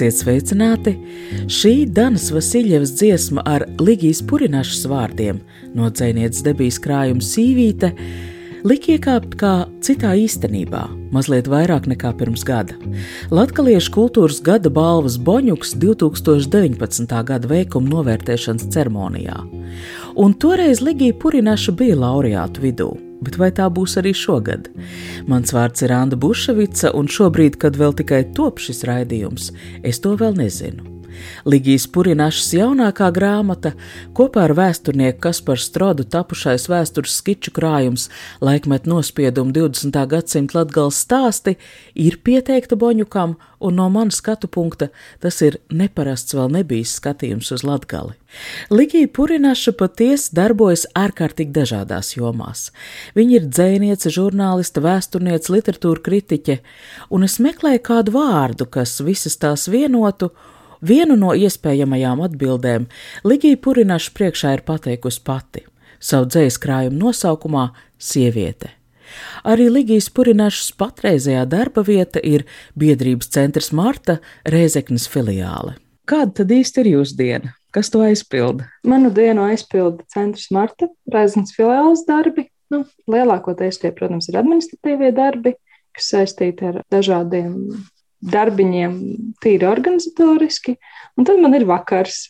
Esiet sveicināti! Šī Danas Vasiljevas dziesma ar Ligijas Purinašas vārdiem no dzēnietes debijas krājuma sīvīte lika iekāpt kā citā īstenībā, mazliet vairāk nekā pirms gada. Latviešu kultūras gada balvas Boņuks 2019. gada veikuma novērtēšanas ceremonijā. Un toreiz Ligija Purinaša bija laureātu vidū. Bet vai tā būs arī šogad? Mans vārds ir Anna Buševica, un šobrīd, kad vēl tikai top šis raidījums, es to vēl nezinu. Ligijas Purinašas jaunākā grāmata, kopā ar vēsturnieku Kasparu Strodu tapušais vēstures skiču krājums, laikmet nospiedumu 20. gadsimta latgals stāsti, ir pieteikta Boņukam, un no manas skatu punkta tas ir neparasts vēl nebijis skatījums uz latgali. Ligija Purinaša patiesi darbojas ārkārtīgi dažādās jomās. Viņa ir dzēniece, žurnāliste, vēsturniece, literatūra kritiķe, un es meklēju kādu vārdu, kas visas tās vienotu, Vienu no iespējamajām atbildēm Ligija Purinaša priekšā ir pateikusi pati, savu dzējas krājuma nosaukumā - Sieviete. Arī Ligijas Purinašas patreizējā darba vieta ir biedrības centrs Marta Rēzeknas filiāle. Kāda tad īsti ir jūsu diena? Kas to aizpilda? Manu dienu aizpilda centrs Marta, Raiznes filiāles darbi. Nu, lielākoties tie, protams, ir administratīvie darbi, kas saistīti ar dažādiem darbiņiem, tīri organizatoriski. Un tad man ir vakars.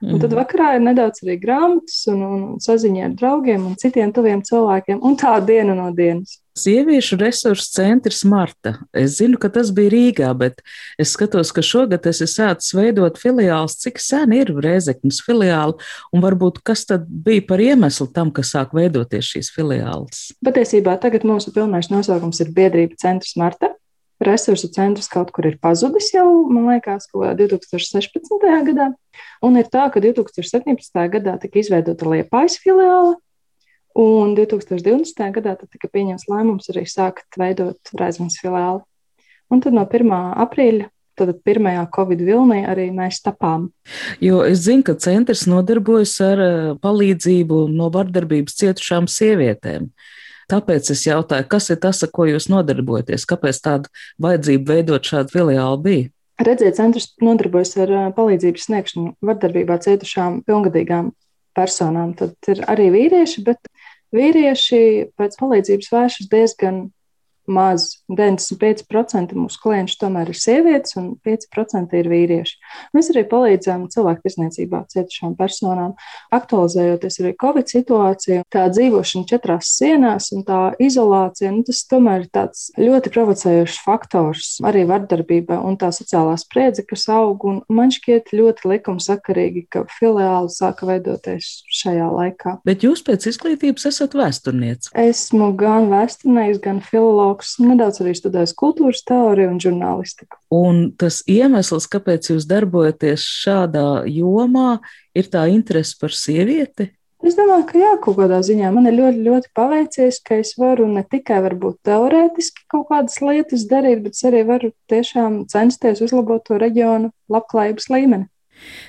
Un tad vakarā ir nedaudz arī grāmatas un, un saziņa ar draugiem un citiem tuviem cilvēkiem, un tā diena no dienas. Sieviešu resursu centrs Marta. Es zinu, ka tas bija Rīgā, bet es skatos, ka šogad tas ir sācis veidot filiāls. Cik sen ir Rēzeknas filiāli un varbūt kas tad bija par iemeslu tam, ka sāk veidoties šīs filiāles? Patiesībā tagad mūsu pilnais nosaukums ir biedrība centrs Marta. Resursu centrs kaut kur ir pazudis jau, man liekas, ko 2016. gadā. Un ir tā, ka 2017. gadā tika izveidota Liepājas filiāle, un 2020. gadā tika pieņemts lēmums arī sākt veidot Raizmas filiāli. Un tad no 1. aprīļa, tad pirmajā Covid vilnī arī mēs tapām. Jo es zinu, ka centrs nodarbojas ar eh, palīdzību no vardarbības cietušām sievietēm. Tāpēc es jautāju, kas ir tas, ar ko jūs nodarbojaties? Kāpēc tāda vajadzība veidot šādu filiāli bija? Redziet, centrs nodarbojas ar palīdzības sniegšanu vardarbībā cietušām pilngadīgām personām. Tad ir arī vīrieši, bet vīrieši pēc palīdzības vēršas diezgan maz. 95% mūsu klientu tomēr ir sievietes, un 5% ir vīrieši. Mēs arī palīdzam cilvēku tirsniecībā cietušām personām, aktualizējoties arī Covid situāciju. Tā dzīvošana četrās sienās un tā izolācija, nu, tas tomēr ir tāds ļoti provocējošs faktors arī vardarbībai un tā sociālā spriedze, kas aug. Man šķiet ļoti likumsakarīgi, ka filiāli sāka veidoties šajā laikā. Bet jūs pēc izglītības esat vēsturniece. Esmu gan vēsturnieks, gan filologs, nedaudz arī studējis kultūras teoriju un žurnālistiku. Un tas iemesls, kāpēc jūs darbojaties šādā jomā, ir tā interese par sievieti. Es domāju, ka jā, kaut kādā ziņā man ir ļoti, ļoti paveicies, ka es varu ne tikai varbūt teorētiski kaut kādas lietas darīt, bet es arī varu tiešām censties uzlabot to reģionu labklājības līmeni.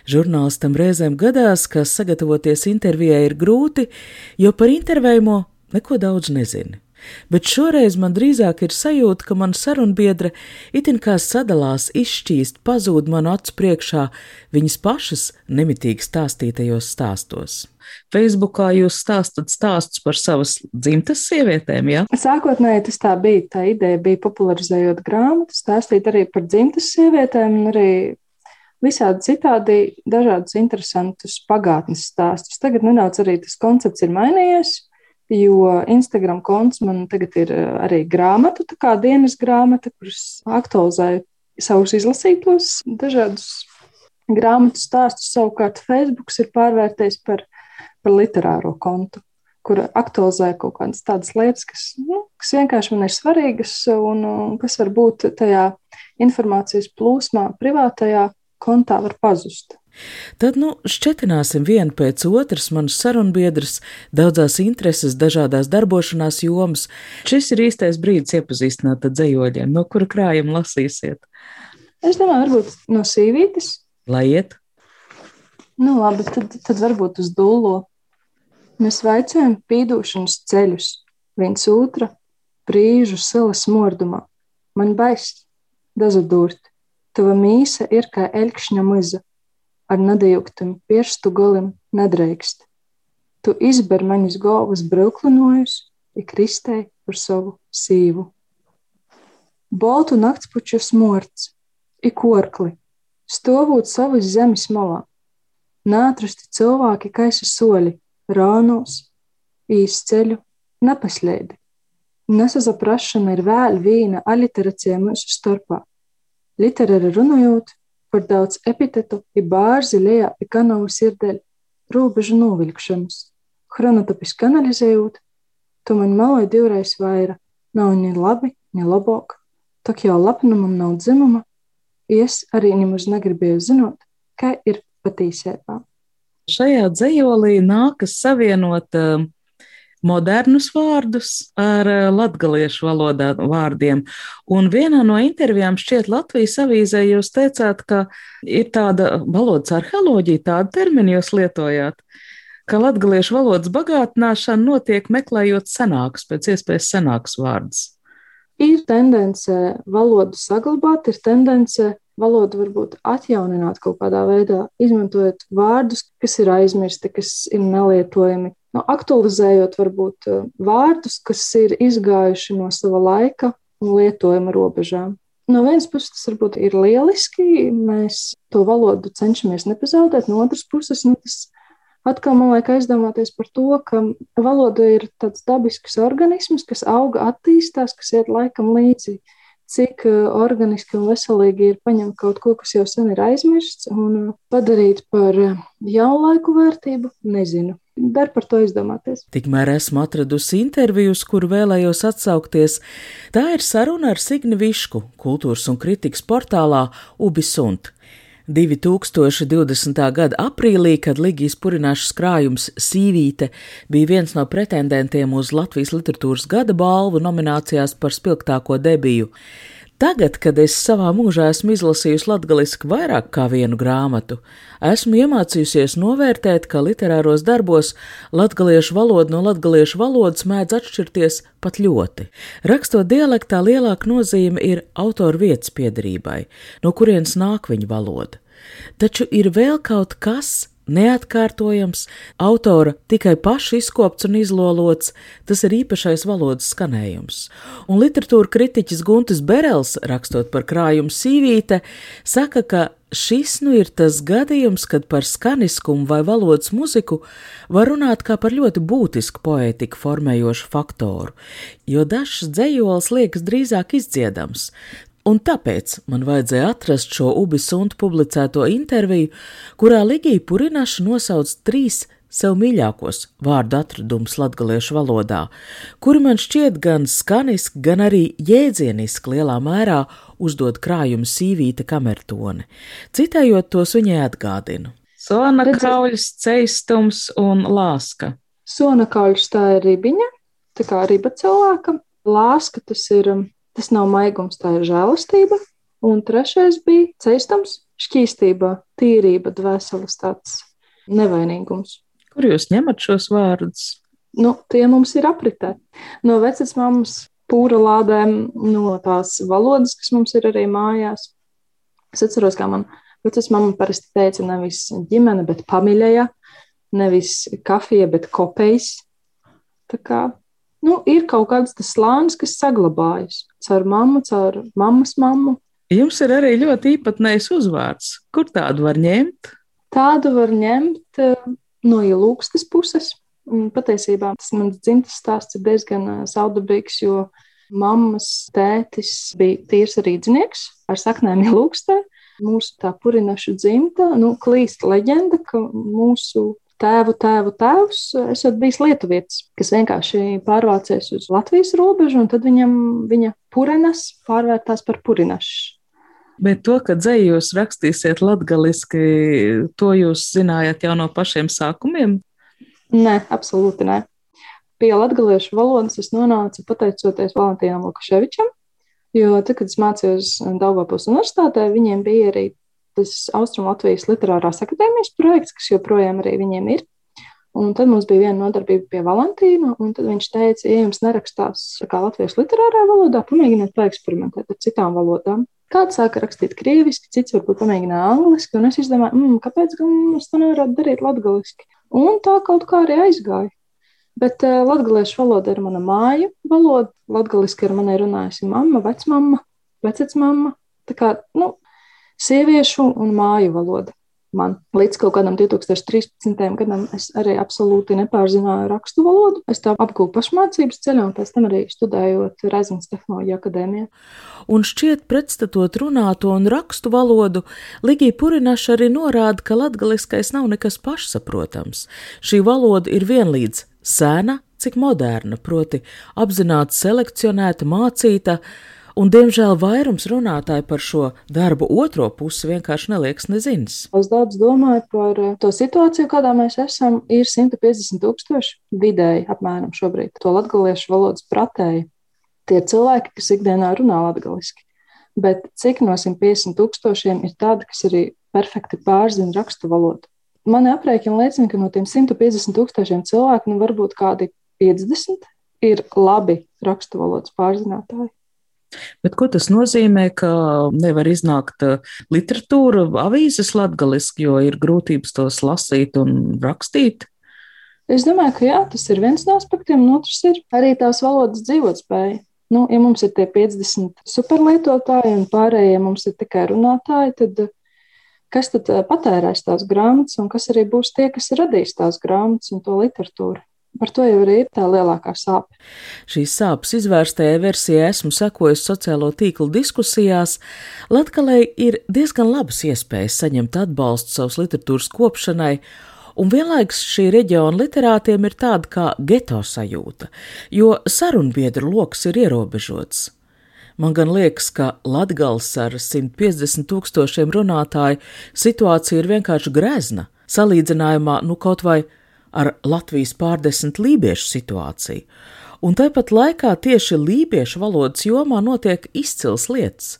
Žurnālistam reizēm gadās, ka sagatavoties intervijai ir grūti, jo par intervējamo neko daudz nezini. Bet šoreiz man drīzāk ir sajūta, ka mana sarunbiedre itin kā sadalās, izšķīst, pazūd manu acu priekšā viņas pašas nemitīgi stāstītajos stāstos. Facebookā jūs stāstat stāstus par savas dzimtas sievietēm, jā? Ja? Sākotnēji tas tā bija. Tā ideja bija popularizējot grāmatu, stāstīt arī par dzimtas sievietēm un arī visādi citādi dažādus interesantus pagātnes stāstus. Tagad nedaudz arī tas koncepts ir mainījies jo Instagram konts man tagad ir eh, arī grāmatu, tā kā dienas grāmata, kuras aktualizēju savus izlasītos dažādus grāmatu stāstus. Savukārt Facebook ir pārvērtējis par, par literāro kontu, kur aktualizē kaut kādas tādas lietas, kas, nu, kas vienkārši man ir svarīgas un, un kas var būt tajā informācijas plūsmā, privātajā kontā var pazust. Tad, nu, šķetināsim vienu pēc otras manas sarunbiedras, daudzās intereses, dažādās darbošanās jomas. Šis ir īstais brīdis iepazīstināt ar dzējoļiem, no kura krājuma lasīsiet. Es domāju, varbūt no sīvītes. Lai iet. Nu, labi, tad, tad varbūt uz dūlo. Mēs veicojam pīdošanas ceļus, viens otra, brīžu salas mordumā. Man baist, dazadurt, tava mīsa ir kā elkšņa miza ar nadījuktam pirkstu galim nedrīkst. Tu izber manis galvas brauklunojus, ik kristē par savu sīvu. Boltu naktspuču smorts, ik orkli, stāvot savas zemes malā. Nātrasti cilvēki kaisa soļi, rānos, īs ceļu, nepaslēdi. Nesazaprašana ir vēl viena aliterācija mūsu starpā. Literāri runājot, par daudz epitetu i bārzi lejā pi kanavu sirdeļ, robežu novilkšanas. Chronotopiski analizējot, tu man maloji divreiz vaira, nav ni labi, ni labāk, tak jau lapnumam nav dzimuma, es arī nemaz negribēju zinot, kā ir patīsēpā. Šajā dzējolī nākas savienot uh, modernus vārdus ar eh, latgaliešu valodā vārdiem. Un vienā no intervijām šķiet Latvijas avīzē jūs teicāt, ka ir tāda valodas arheoloģija, tādu terminu jūs lietojāt, ka latgaliešu valodas bagātināšana notiek meklējot senākus, pēc iespējas senākus vārdus. Ir tendence valodu saglabāt, ir tendence valodu varbūt atjaunināt kaut kādā veidā, izmantojot vārdus, kas ir aizmirsti, kas ir nelietojami, nu, aktualizējot varbūt eh, vārdus, kas ir izgājuši no sava laika un lietojuma robežām. No vienas puses tas varbūt ir lieliski, mēs to valodu cenšamies nepazaudēt, no otras puses nu, tas atkal man liek aizdomāties par to, ka valoda ir tāds dabisks organisms, kas auga, attīstās, kas iet laikam līdzi cik eh, organiski un veselīgi ir paņemt kaut ko, kas jau sen ir aizmirsts, un eh, padarīt par eh, jaunlaiku vērtību, nezinu. Dar par to izdomāties. Tikmēr esmu atradusi interviju, uz kuru vēlējos atsaukties. Tā ir saruna ar Signi Višku, kultūras un kritikas portālā Ubisunt. 2020. gada aprīlī, kad Ligijas purināšas krājums Sīvīte bija viens no pretendentiem uz Latvijas literatūras gada balvu nominācijās par spilgtāko debiju. Tagad, kad es savā mūžā esmu izlasījusi latgaliski vairāk kā vienu grāmatu, esmu iemācījusies novērtēt, ka literāros darbos latgaliešu valoda no latgaliešu valodas mēdz atšķirties pat ļoti. Rakstot dialektā lielāka nozīme ir autora vietas piedarībai, no kurienes nāk viņa valoda. Taču ir vēl kaut kas, neatkārtojams, autora tikai paši izkopts un izlolots, tas ir īpašais valodas skanējums. Un literatūra kritiķis Guntis Berels, rakstot par krājumu sīvīte, saka, ka šis nu ir tas gadījums, kad par skaniskumu vai valodas muziku var runāt kā par ļoti būtisku poētiku formējošu faktoru, jo dažs dzējols liekas drīzāk izdziedams, Un tāpēc man vajadzēja atrast šo Ubisuntu publicēto interviju, kurā Ligija Purinaša nosauc trīs sev mīļākos vārdu atradumus latgaliešu valodā, kuri man šķiet gan skaniski, gan arī jēdzieniski lielā mērā uzdod krājumu sīvīta kamertone. Citējot tos viņai atgādinu. Sona kauļs, ceistums un lāska. Sona kauļs tā ir ribiņa, tā kā riba cilvēkam. Lāska tas ir um, Tas nav maigums, tā ir žēlastība. Un trešais bija ceistams, šķīstība, tīrība, dvēseles tāds nevainīgums. Kur jūs ņemat šos vārdus? nu, tie mums ir apritē. No vecas mammas pūra lādēm, no tās valodas, kas mums ir arī mājās. Es atceros, kā man vecas mamma parasti teica, nevis ģimene, bet pamiļaja, nevis kafija, bet kopejs. Tā kā nu, ir kaut kāds tas slānis, kas saglabājas caur mammu, caur mammas mammu. Jums ir arī ļoti īpatnējs uzvārds. Kur tādu var ņemt? Tādu var ņemt eh, no ilūgstas puses. Patiesībā tas mans dzimtas stāsts ir diezgan eh, saudabīgs, jo mammas tētis bija tīrs rīdznieks ar saknēm ilūgstē. Mūsu tā purinašu dzimta, nu, klīst leģenda, ka mūsu tēvu, tēvu tēvs esat bijis lietuvietis, kas vienkārši pārvācies uz Latvijas robežu, un tad viņam viņa purenas pārvērtās par purinašu. Bet to, ka dzēju jūs rakstīsiet latgaliski, to jūs zinājāt jau no pašiem sākumiem? Nē, absolūti nē. Pie latgaliešu valodas es nonācu pateicoties Valentīnam Lukaševičam, jo tad, kad es mācījos Daugavpils universitātē, viņiem bija arī tas Austrum Latvijas literārās akadēmijas projekts, kas joprojām arī viņiem ir. Un tad mums bija viena nodarbība pie Valentīna, un viņš teica, ja jums nerakstās kā Latvijas literārā valodā, pamēģiniet paeksperimentēt ar citām valodām. Kāds sāka rakstīt krieviski, cits varbūt pamēģināja angliski, un es izdomāju, mm, kāpēc gan es to nevaru darīt latgaliski. Un tā kaut kā arī aizgāja. Bet uh, latviešu valoda ir mana māja valoda. Latviešu ar mani runājusi mamma, vecmamma, vecmamma. Tā kā nu, sieviešu un māju valoda man līdz kaut kādam 2013. gadam es arī absolūti nepārzināju rakstu valodu. Es tā apgūstu pašmācības ceļā, un pēc tam arī studējot Reizes tehnoloģiju akadēmijā. Un šķiet, pretstatot runāto un rakstu valodu, Ligija Purinaša arī norāda, ka latgaliskais nav nekas pašsaprotams. Šī valoda ir vienlīdz sena, cik moderna, proti apzināti selekcionēta, mācīta, Un, diemžēl, vairums runātāji par šo darbu otro pusi vienkārši neliekas nezinis. Es daudz domāju par eh, to situāciju, kādā mēs esam. Ir 150 tūkstoši vidēji apmēram šobrīd to latgaliešu valodas pratēji. Tie cilvēki, kas ikdienā runā latgaliski. Bet cik no 150 tūkstošiem ir tādi, kas arī perfekti pārzina rakstu valodu? Mani aprēķini liecina, ka no tiem 150 tūkstošiem cilvēku, nu varbūt kādi 50 ir labi rakstu valodas pārzinātāji. Bet ko tas nozīmē, ka nevar iznākt uh, literatūra, avīzes latgaliski, jo ir grūtības tos lasīt un rakstīt? Es domāju, ka jā, tas ir viens no aspektiem, un otrs ir arī tās valodas dzīvotspēja. Nu, ja mums ir tie 50 superlietotāji un pārējie mums ir tikai runātāji, tad uh, kas tad uh, patērēs tās grāmatas un kas arī būs tie, kas radīs tās grāmatas un to literatūru? Par to jau arī ir tā lielākā sāpe. Šīs sāpes izvērstajai versijai esmu sekojis sociālo tīklu diskusijās. Latgalei ir diezgan labas iespējas saņemt atbalstu savas literatūras kopšanai, un vienlaikus šī reģiona literātiem ir tāda kā geto sajūta, jo sarunbiedru lokus ir ierobežots. Man gan liekas, ka Latgals ar 150 tūkstošiem runātāju situācija ir vienkārši grezna, salīdzinājumā nu kaut vai ar Latvijas pārdesmit lībiešu situāciju, un tāpat laikā tieši lībiešu valodas jomā notiek izcils lietas.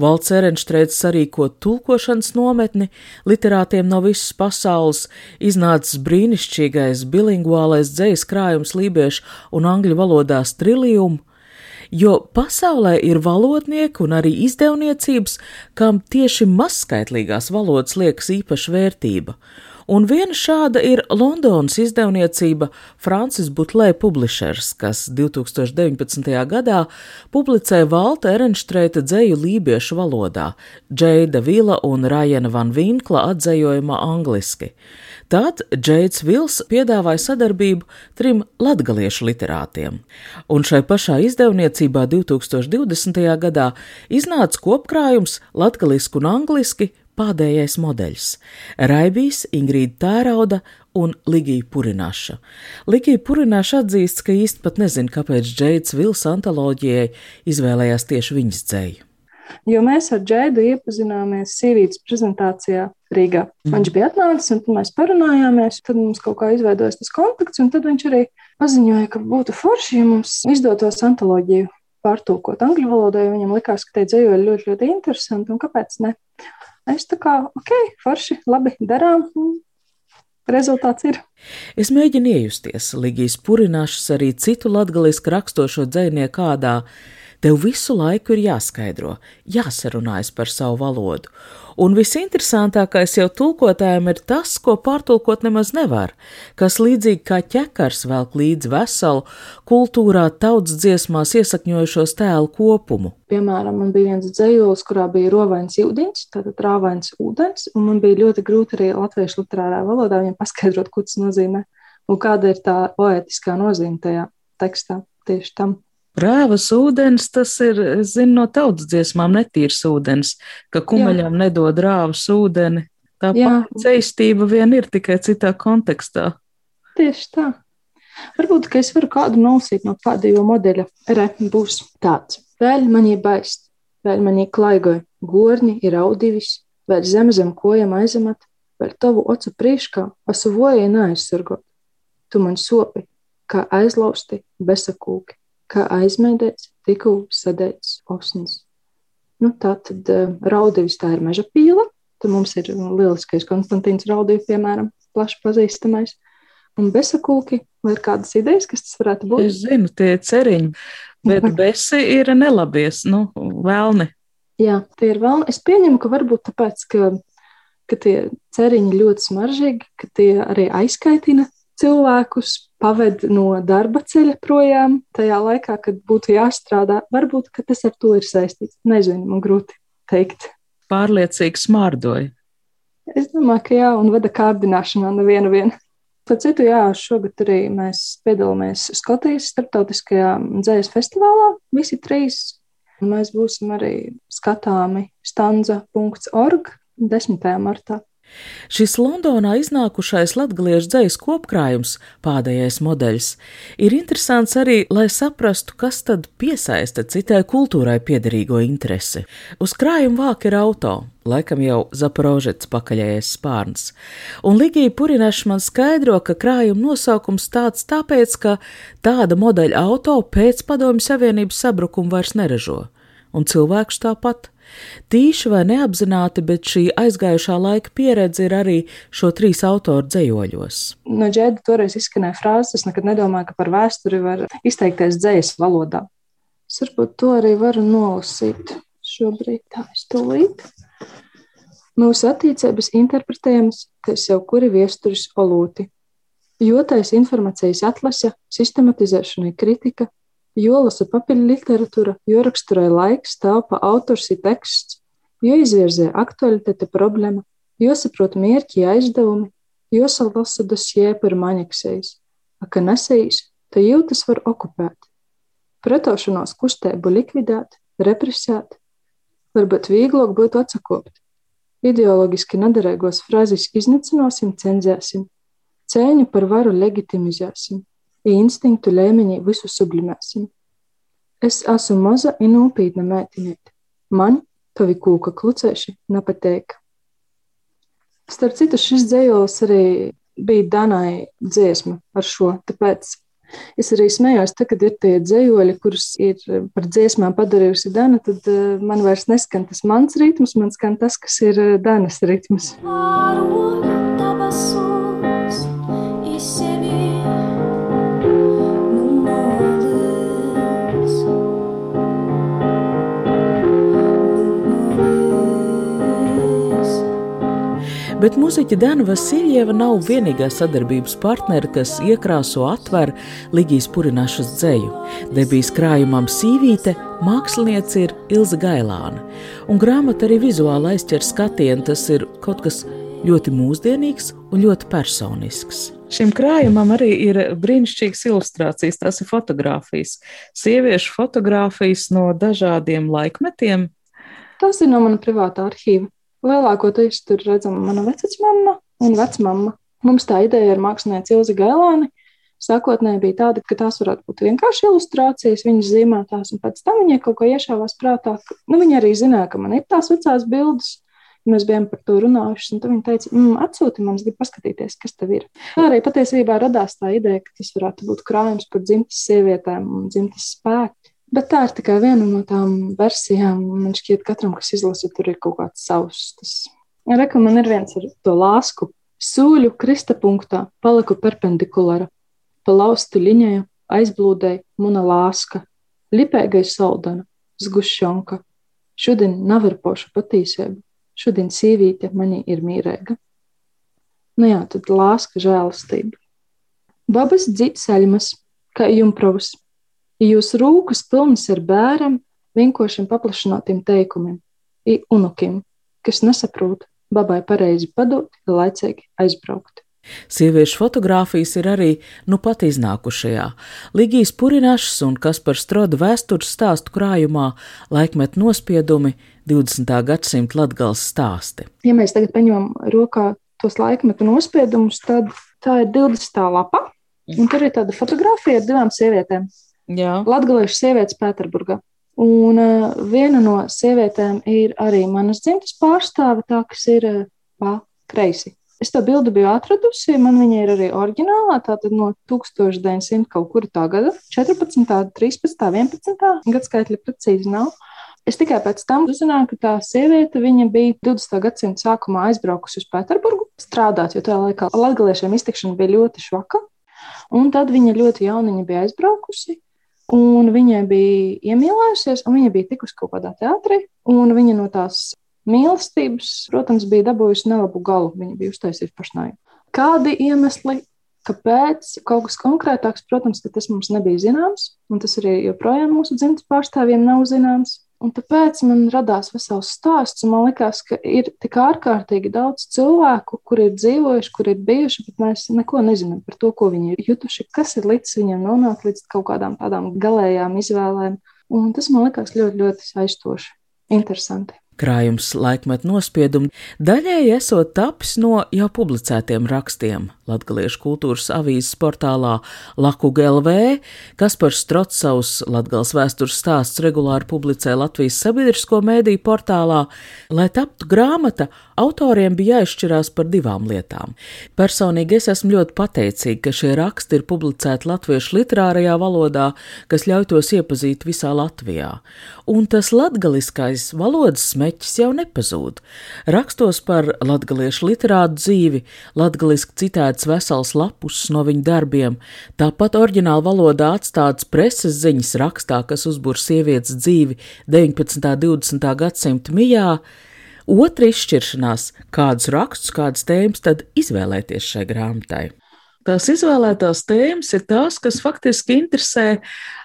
Valsts Erenštrēts sarīko tulkošanas nometni literātiem no visas pasaules, iznācis brīnišķīgais bilinguālais dzējas krājums lībiešu un angļu valodās trilijumu, jo pasaulē ir valodnieki un arī izdevniecības, kam tieši mazskaitlīgās valodas liekas īpaša vērtība, un viena šāda ir Londonas izdevniecība Francis Butlē Publishers, kas 2019. gadā publicēja Valta Erenštreita dzēju lībiešu valodā, Džeida Vila un Rajana Van Vinkla atzējojumā angliski. Tad Džeids Vils piedāvāja sadarbību trim latgaliešu literātiem, un šai pašā izdevniecībā 2020. gadā iznāca kopkrājums latgaliski un angliski pādējais modeļs - Raibijs, Ingrīda Tērauda un Ligija Purināša. Ligija Purināša atzīst, ka īsti pat nezina, kāpēc Džeids Vils antoloģijai izvēlējās tieši viņas dzēju. Jo mēs ar Džēdu iepazināmies Sīvītas prezentācijā Rīgā. Mm. Viņš bija atnācis, un mēs parunājāmies. Tad mums kaut kā izveidojās tas kontakts, un tad viņš arī paziņoja, ka būtu forši, ja mums izdotos antoloģiju pārtulkot angļu valodā, jo viņam likās, ka tie dzējoļi ļoti, ļoti interesanti, un kāpēc ne? Es tā kā, ok, forši, labi, darām. rezultāts ir. Es mēģinu iejusties Ligijas Purināšas arī citu latgaliski rakstošo dzēnieku kādā. Tev visu laiku ir jāskaidro, jāsarunājas par savu valodu, un visinteresantākais jau tulkotājiem ir tas, ko pārtulkot nemaz nevar, kas līdzīgi kā ķekars velk līdz veselu kultūrā tautas dziesmās iesakņojušos tēlu kopumu. Piemēram, man bija viens dzējols, kurā bija rovains ūdens, tātad rāvains ūdens, un man bija ļoti grūti arī latviešu literārā valodā viņam paskaidrot, ko tas nozīmē un kāda ir tā poetiskā nozīme tajā tekstā tieši tam. Rēvas ūdens, tas ir, es zinu, no tautas dziesmām netīrs ūdens, ka kumeļām nedod rāvas ūdeni. Tā Jā. ceistība vien ir tikai citā kontekstā. Tieši tā. Varbūt, ka es varu kādu nolasīt no jau modeļa. Re, būs tāds. Vēl manī baist, vēl manī klaigoja, gorņi ir audivis, vēl zem zem kojam aizemat, vēl tavu ocu priekškā asuvoja neaizsargot. Tu man sopi, kā aizlausti besakūki, kā aizmēdēts, tikū sadēts osns. Nu, tā tad uh, raudivis tā ir meža pīla. Tad mums ir lieliskais Konstantīns Raudījs, piemēram, plaši pazīstamais. Un besakūki, vai ir kādas idejas, kas tas varētu būt? Es zinu, tie ir ceriņi, bet besi ir nelabies, nu, vēlni. Jā, tie ir vēl. Es pieņemu, ka varbūt tāpēc, ka, ka tie ceriņi ļoti smaržīgi, ka tie arī aizkaitina cilvēkus, paved no darba ceļa projām tajā laikā, kad būtu jāstrādā. Varbūt ka tas ar to ir saistīts. Nezinu, man grūti teikt. Pārliecīgi smārdoja. Es domāju, ka jā, un vada kārdināšanā nevienu vienu. Tad citu, jā, šogad arī mēs piedalāmies Skotijas starptautiskajā dzējas festivālā. Visi trīs. Mēs būsim arī skatāmi stanza.org 10. martā. Šis Londonā iznākušais latgaliešu dzējas kopkrājums, pādējais modeļs, ir interesants arī, lai saprastu, kas tad piesaista citai kultūrai piederīgo interesi. Uz krājuma vāka ir auto, laikam jau Zaporožets pakaļējais spārns, un Ligija Purinašs man skaidro, ka krājuma nosaukums tāds tāpēc, ka tāda modeļa auto pēc Padomju Savienības sabrukuma vairs neražo, un cilvēks tāpat. Tīši vai neapzināti, bet šī aizgājušā laika pieredze ir arī šo trīs autoru dzējoļos. No džēda toreiz izskanēja frāze, es nekad nedomāju, ka par vēsturi var izteikties dzējas valodā. Es varbūt to arī varu nolasīt šobrīd, tā es tūlīt. Mūsu attīstības interpretējums, ka sev kuri viesturis olūti. Jotais informācijas atlase, sistematizēšana kritika, jo lasa papīra literatūra, jo raksturoja laiks, telpa, autors ir teksts, jo izvirzē aktualitāte problēma, jo saprot mērķi aizdevumi, jo salasa dosie par maņaksējis, a ka nesējis, tad jūtas var okupēt. Pretošanos kustību likvidēt, represēt, varbūt vieglāk būtu atsakopt. Ideoloģiski nederīgos frāzes iznīcināsim, cenzēsim, cēņu par varu legitimizēsim, instinktu līmenī visu sublimēsim. Es esmu maza un nopietna meitenīte. Man tavi kūka klucēši nepateik. Starp citu, šis dzējols arī bija Danai dziesma ar šo, tāpēc es arī smējos, tā, kad ir tie dzējoļi, kurus ir par dziesmām padarījusi Dana, tad uh, man vairs neskan tas mans ritms, man skan tas, kas ir uh, Danas ritms. Arot Bet mūziķa Dana Vasiljeva nav vienīgā sadarbības partnere, kas iekrāso atver Ligijas Purinašas dzēju. Debijas krājumam Sīvīte māksliniece ir Ilza Gailāna, un grāmata arī vizuāli aizķer skatienu, tas ir kaut kas ļoti mūsdienīgs un ļoti personisks. Šim krājumam arī ir brīnišķīgas ilustrācijas, tās ir fotografijas. Sieviešu fotografijas no dažādiem laikmetiem. Tas ir no mana privātā arhīva. Lielākoties tur redzama mana vecmāma un vecmāma. Mums tā ideja ar mākslinieci Ilzi Gailāni sākotnēji bija tāda, ka tās varētu būt vienkārši ilustrācijas, viņas zīmētās, un pēc tam viņai kaut ko iešāvās prātā. ka- Nu, viņa arī zināja, ka man ir tās vecās bildes. Mēs bijām par to runājuši, un viņa teica, mm, atsūti man, es gribu paskatīties, kas tev ir. Tā arī patiesībā radās tā ideja, ka tas varētu būt krājums par dzimtas sievietēm un dzimtas spēku. Bet tā ir tikai viena no tām versijām. Man šķiet, ka katram, kas izlasa, tur ir kaut kāds savs. Tas... Reku, man ir viens ar to lāsku Sūļu kristapunktā paliku perpendikulāra, pa laustu liņēju aizblūdēja muna lāska, lipēgai soldana, zgušķonka. Šodien nav ir poša patīsība, šodien sīvīte manī ir mīrēga. Nu jā, tad lāska žēlastība. Babas dzītsaļmas, kā jumprovs, ja jūs rūkas pilnas ar bēram, vienkošiem paplašinātiem teikumiem, i unukim, kas nesaprot, babai pareizi padot, laicīgi aizbraukt. Sieviešu fotogrāfijas ir arī nu pat iznākušajā. Ligijas Purinašs un Kaspars Stroda vēstures stāstu krājumā laikmet nospiedumi 20. gadsimta latgals stāsti. Ja mēs tagad paņemam rokā tos laikmetu nospiedumus, tad tā ir 20. lapa, un tur ir tāda fotografija ar divām sievietēm. Jā, Latgaliešu sievietes Pēterburgā. Un uh, viena no sievietēm ir arī manas dzimtas pārstāve, tā kas ir uh, pa kreisi. Es to bildi biju atradusi, man viņa ir arī oriģinālā, tātad no 1900 kaut kura tā gada, 14, 13, 11 gadskaitļa precīzi nav. Es tikai pēc tam uzzināju, ka tā sieviete bija 20. gadsimta sākumā aizbraukusi uz Pēterburgu strādāt, jo tajā laikā latgaliešiem iztikšana bija ļoti švaka. Un tad viņa ļoti jauniņa bija aizbraukusi, un viņa bija iemīlējusies, un viņa bija tikusi kaut kādā teātrī, viņa no tās mīlestības, protams, bija dabūjusi nelabu galu. Viņa bija uztaisījusi pašnāju. Kādi iemesli, kāpēc kaut kas konkrētāks, protams, ka tas mums nebija zināms, un tas arī joprojām mūsu dzimtas pārstāvjiem nav zināms. Un tāpēc man radās vesels stāsts, man liekas, ka ir tik ārkārtīgi daudz cilvēku, kuri ir dzīvojuši, kuri ir bijuši, bet mēs neko nezinām par to, ko viņi ir jutuši, kas ir līdz viņiem nonākt līdz kaut kādām tādām galējām izvēlēm. Un tas man liekas ļoti, ļoti aizstoši, interesanti. Krājums laikmet nospiedumi daļēji esot tapis no jau publicētiem rakstiem. Latgaliešu kultūras avīzes portālā Lakuga LV, Kaspars Strotsavs Latgals vēstures stāsts regulāri publicē Latvijas sabiedrisko mēdīju portālā. Lai taptu grāmata, autoriem bija jāizšķirās par divām lietām. Personīgi es esmu ļoti pateicīga, ka šie raksti ir publicēti latviešu literārajā valodā, kas ļauj tos iepazīt visā Latvijā. Un tas latgaliskais valodas smēķis jau nepazūd. Rakstos par latgaliešu literātu dzīvi, latgaliski citēts vesels lapus no viņu darbiem, tāpat oriģināla valodā atstāts preses ziņas rakstā, kas uzbur sievietes dzīvi 19. un 20. gadsimta mijā. Otra izšķiršanās, kādus rakstus, kādas tēmas tad izvēlēties šai grāmatai. Tās izvēlētās tēmas ir tās, kas faktiski interesē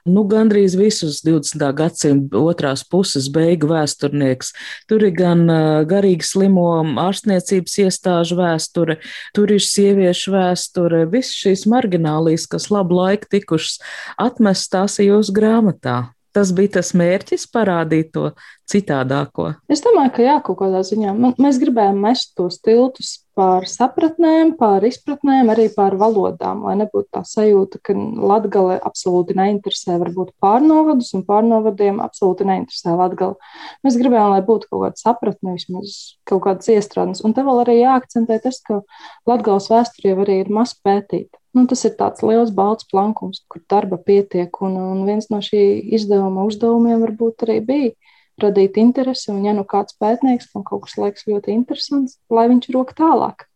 nu, gandrīz visus 20. gadsimta otrās puses beigu vēsturnieks. Tur ir gan garīgi slimo ārstniecības iestāžu vēsture, tur ir sieviešu vēsture, visas šīs marginālijas, kas labu laiku tikušas atmestās jūsu grāmatā. Tas bija tas mērķis parādīt to citādāko. Es domāju, ka jā, kaut kādā ziņā mēs gribējām mest tos tiltus pār sapratnēm, pār izpratnēm, arī pār valodām, lai nebūtu tā sajūta, ka latgale absolūti neinteresē varbūt pārnovadus un pārnovadiem absolūti neinteresē latgale. Mēs gribējām, lai būtu kaut kāda sapratne, vismaz kaut kādas iestrādes. Un te vēl arī jāakcentē tas, ka latgales vēsture jau arī ir maz pētīta. Nu, tas ir tāds liels balts plankums, kur darba pietiek, un, un viens no šī izdevuma uzdevumiem varbūt arī bija radīt interesi, un ja nu kāds pētnieks, kam kaut kas liekas ļoti interesants, lai viņš rok tālāk.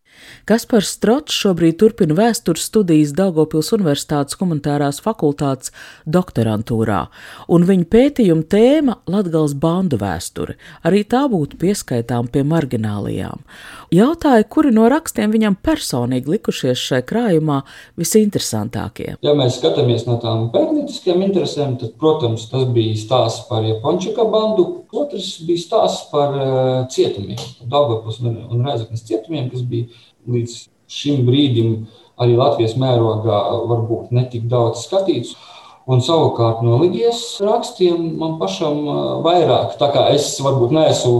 Kaspars Strots šobrīd turpina vēstures studijas Daugopils Universitātes humanitārās fakultātes doktorantūrā, un viņa pētījuma tēma - Latgals bandu vēsture. Arī tā būtu pieskaitām pie marginālijām. Jautāja, kuri no rakstiem viņam personīgi likušies šai krājumā visinteresantākie. Ja mēs skatāmies no tām pētnieciskajām interesēm, tad, protams, tas bija stāsts par Japončika bandu. Otrs bija stāsts par uh, cietumiem, Daugavpils un, un Rēzaknes cietumiem, kas bija līdz šim brīdim arī Latvijas mērogā varbūt netik daudz skatīts. Un savukārt no Ligijas rakstiem man pašam vairāk, tā kā es varbūt neesmu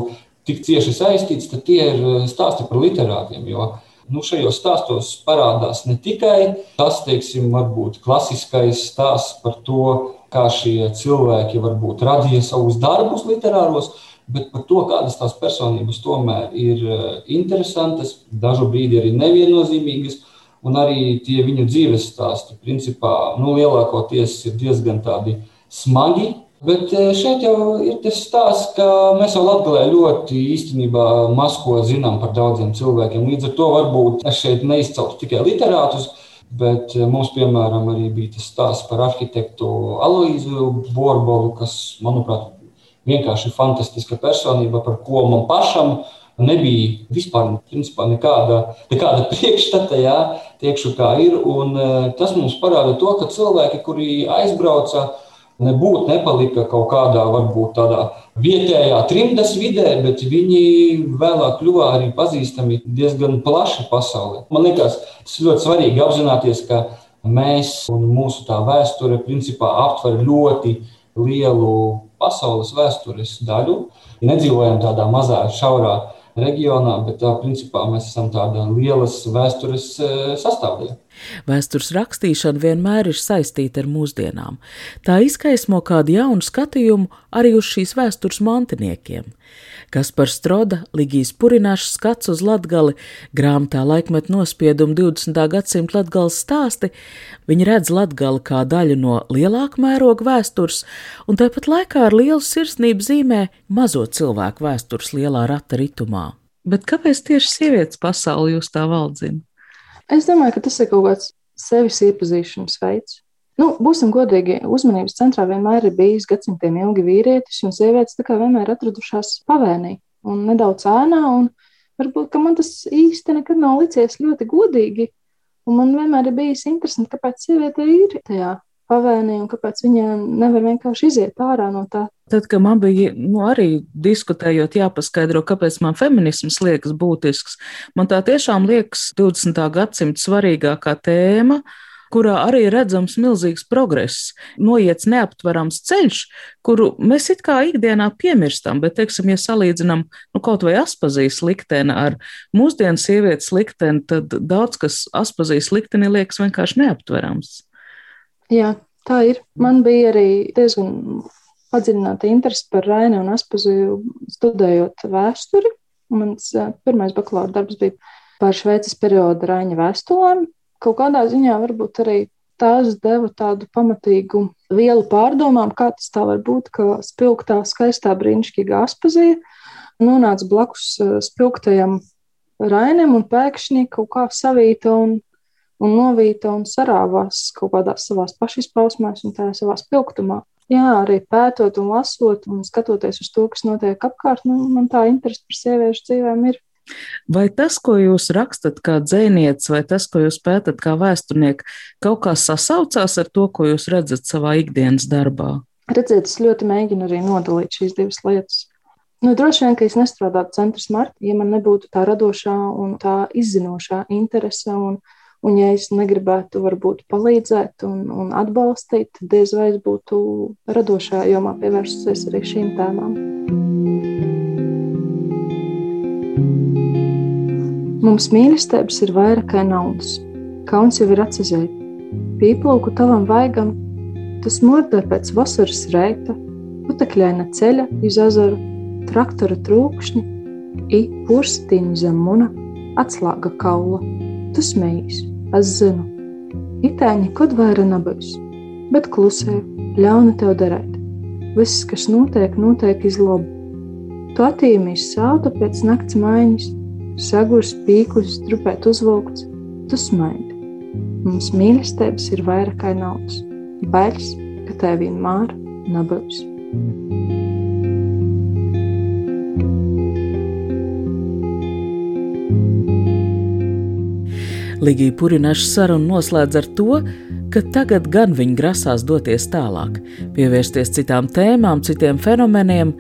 tik cieši saistīts, tad tie ir stāsti par literātiem. Jo nu, šajos stāstos parādās ne tikai tas, teiksim, varbūt klasiskais stāsts par to, kā šie cilvēki varbūt radīja savus darbus literāros, bet par to, kādas tās personības tomēr ir eh, interesantas, dažu brīdi arī neviennozīmīgas, un arī tie viņu dzīves stāsti, principā, nu, lielākoties ir diezgan tādi smagi, Bet eh, šeit jau ir tas stāsts, ka mēs jau Latvijā ļoti īstenībā maz ko zinām par daudziem cilvēkiem. Līdz ar to varbūt es šeit neizceltu tikai literātus, bet eh, mums, piemēram, arī bija tas stāsts par arhitektu Aloīzu Borbolu, kas, manuprāt, vienkārši fantastiska personība, par ko man pašam nebija vispār principā, nekāda, nekāda priekšstata, jā, tiekšu kā ir. Un eh, tas mums parāda to, ka cilvēki, kuri aizbrauca, nebūtu nepalika kaut kādā, varbūt tādā vietējā trimdas vidē, bet viņi vēlāk kļuva arī pazīstami diezgan plaši pasaulē. Man liekas, tas ļoti svarīgi apzināties, ka mēs un mūsu tā vēsture principā aptver ļoti lielu pasaules vēstures daļu. Nedzīvojam tādā mazā, šaurā reģionā, bet tā, principā mēs esam tāda lielas vēstures sastāvdaļa. Vēstures rakstīšana vienmēr ir saistīta ar mūsdienām. Tā izkaismo kādu jaunu skatījumu arī uz šīs vēstures mantiniekiem. Kas par Stroda, Ligijas Purināšas skats uz Latgali, grāmatā laikmet nospiedumu 20. gadsimta Latgales stāsti, viņi redz Latgali kā daļu no lielāka mēroga vēstures, un tāpat laikā ar lielu sirsnību zīmē mazo cilvēku vēstures lielā rata ritumā. Bet kāpēc tieši sievietes pasauli jūs tā valdzina? Es domāju, ka tas ir kaut kāds sevis iepazīšanas veids. Nu, būsim godīgi, uzmanības centrā vienmēr ir bijis gadsimtiem ilgi vīrietis, un sievietes tā kā vienmēr atradušās pavēnī un nedaudz ēnā. Un varbūt man tas īsti nekad nav licies ļoti godīgi. Un man vienmēr ir bijis interesanti, kāpēc sieviete ir tajā pavēnī un kāpēc viņa nevar vienkārši iziet ārā no tā. Tad, kad man bija nu, arī diskutējot, jāpaskaidro, kāpēc man feminisms liekas būtisks, man tā tiešām liekas 20. gadsimta svarīgākā tēma kurā arī redzams milzīgs progress, noiets neaptverams ceļš, kuru mēs it kā ikdienā piemirstam, bet, teiksim, ja salīdzinām nu, kaut vai aspazīs likteni ar mūsdienu sievietes likteni, tad daudz kas aspazīs likteni liekas vienkārši neaptverams. Jā, tā ir. Man bija arī diezgan padziļināta interese par Raini un Aspaziju studējot vēsturi. Mans pirmais bakalaura darbs bija par Šveices periodu Raņa vēstulēm, kaut kādā ziņā varbūt arī tās deva tādu pamatīgu vielu pārdomām, kā tas tā var būt, ka spilgtā, skaistā, brīnišķīgā aspazija nonāca blakus eh, spilgtajam rainam un pēkšņi kaut kā savīta un, un novīta un sarāvās kaut kādās savās pašizpausmēs un tā savā spilgtumā. Jā, arī pētot un lasot un skatoties uz to, kas notiek apkārt, nu, man tā interese par sieviešu dzīvēm ir Vai tas, ko jūs rakstat kā dzēnieks, vai tas, ko jūs pētat kā vēsturnieks, kaut kā sasaucās ar to, ko jūs redzat savā ikdienas darbā? Redziet, es ļoti mēģinu arī nodalīt šīs divas lietas. Nu, droši vien, ka es nestrādātu centra smarta, ja man nebūtu tā radošā un tā izzinošā interese. Un, un ja es negribētu, varbūt, palīdzēt un, un atbalstīt, diez vai es būtu radošā jomā pievērsusies arī šīm tēmām. Mums mīlestības ir vairāk kā naudas. Kauns jau ir atsizēt. Pīplūku tavam vaigam, tas mordē pēc vasaras reita, putekļaina ceļa iz azaru, traktora trūkšņi, i purstīņu zem muna, atslāga kaula. Tu smējīs, es zinu. Itēņi kod vaira nabais, bet klusēju, ļauna tev darēt. Viss, kas notiek, notiek iz labu. Tu attīmīs sātu pēc nakts maiņas, sagurs, pīklis, strupēt uzvilkts, tu smaidi. Mums mīlestības ir vairāk kā naudas. Bailes, ka tev vienmēr nebūs. Ligija Purinaša saruna noslēdz ar to, ka tagad gan viņa grasās doties tālāk, pievērsties citām tēmām, citiem fenomeniem,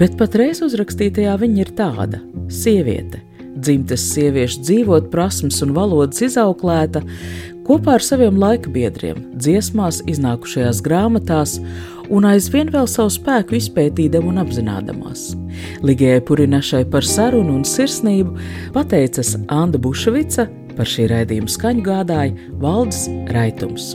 bet patreiz uzrakstītajā viņa ir tāda - sieviete dzimtes sieviešu dzīvot, prasmes un valodas izauklēta, kopā ar saviem laika biedriem, dziesmās, iznākušajās grāmatās un aizvien vēl savu spēku izpētīdam un apzinādamās. Ligijai Purinašai par sarunu un sirsnību pateicas Anna Bušvica, par šī raidījuma skaņu gādāja Valdis Raitums.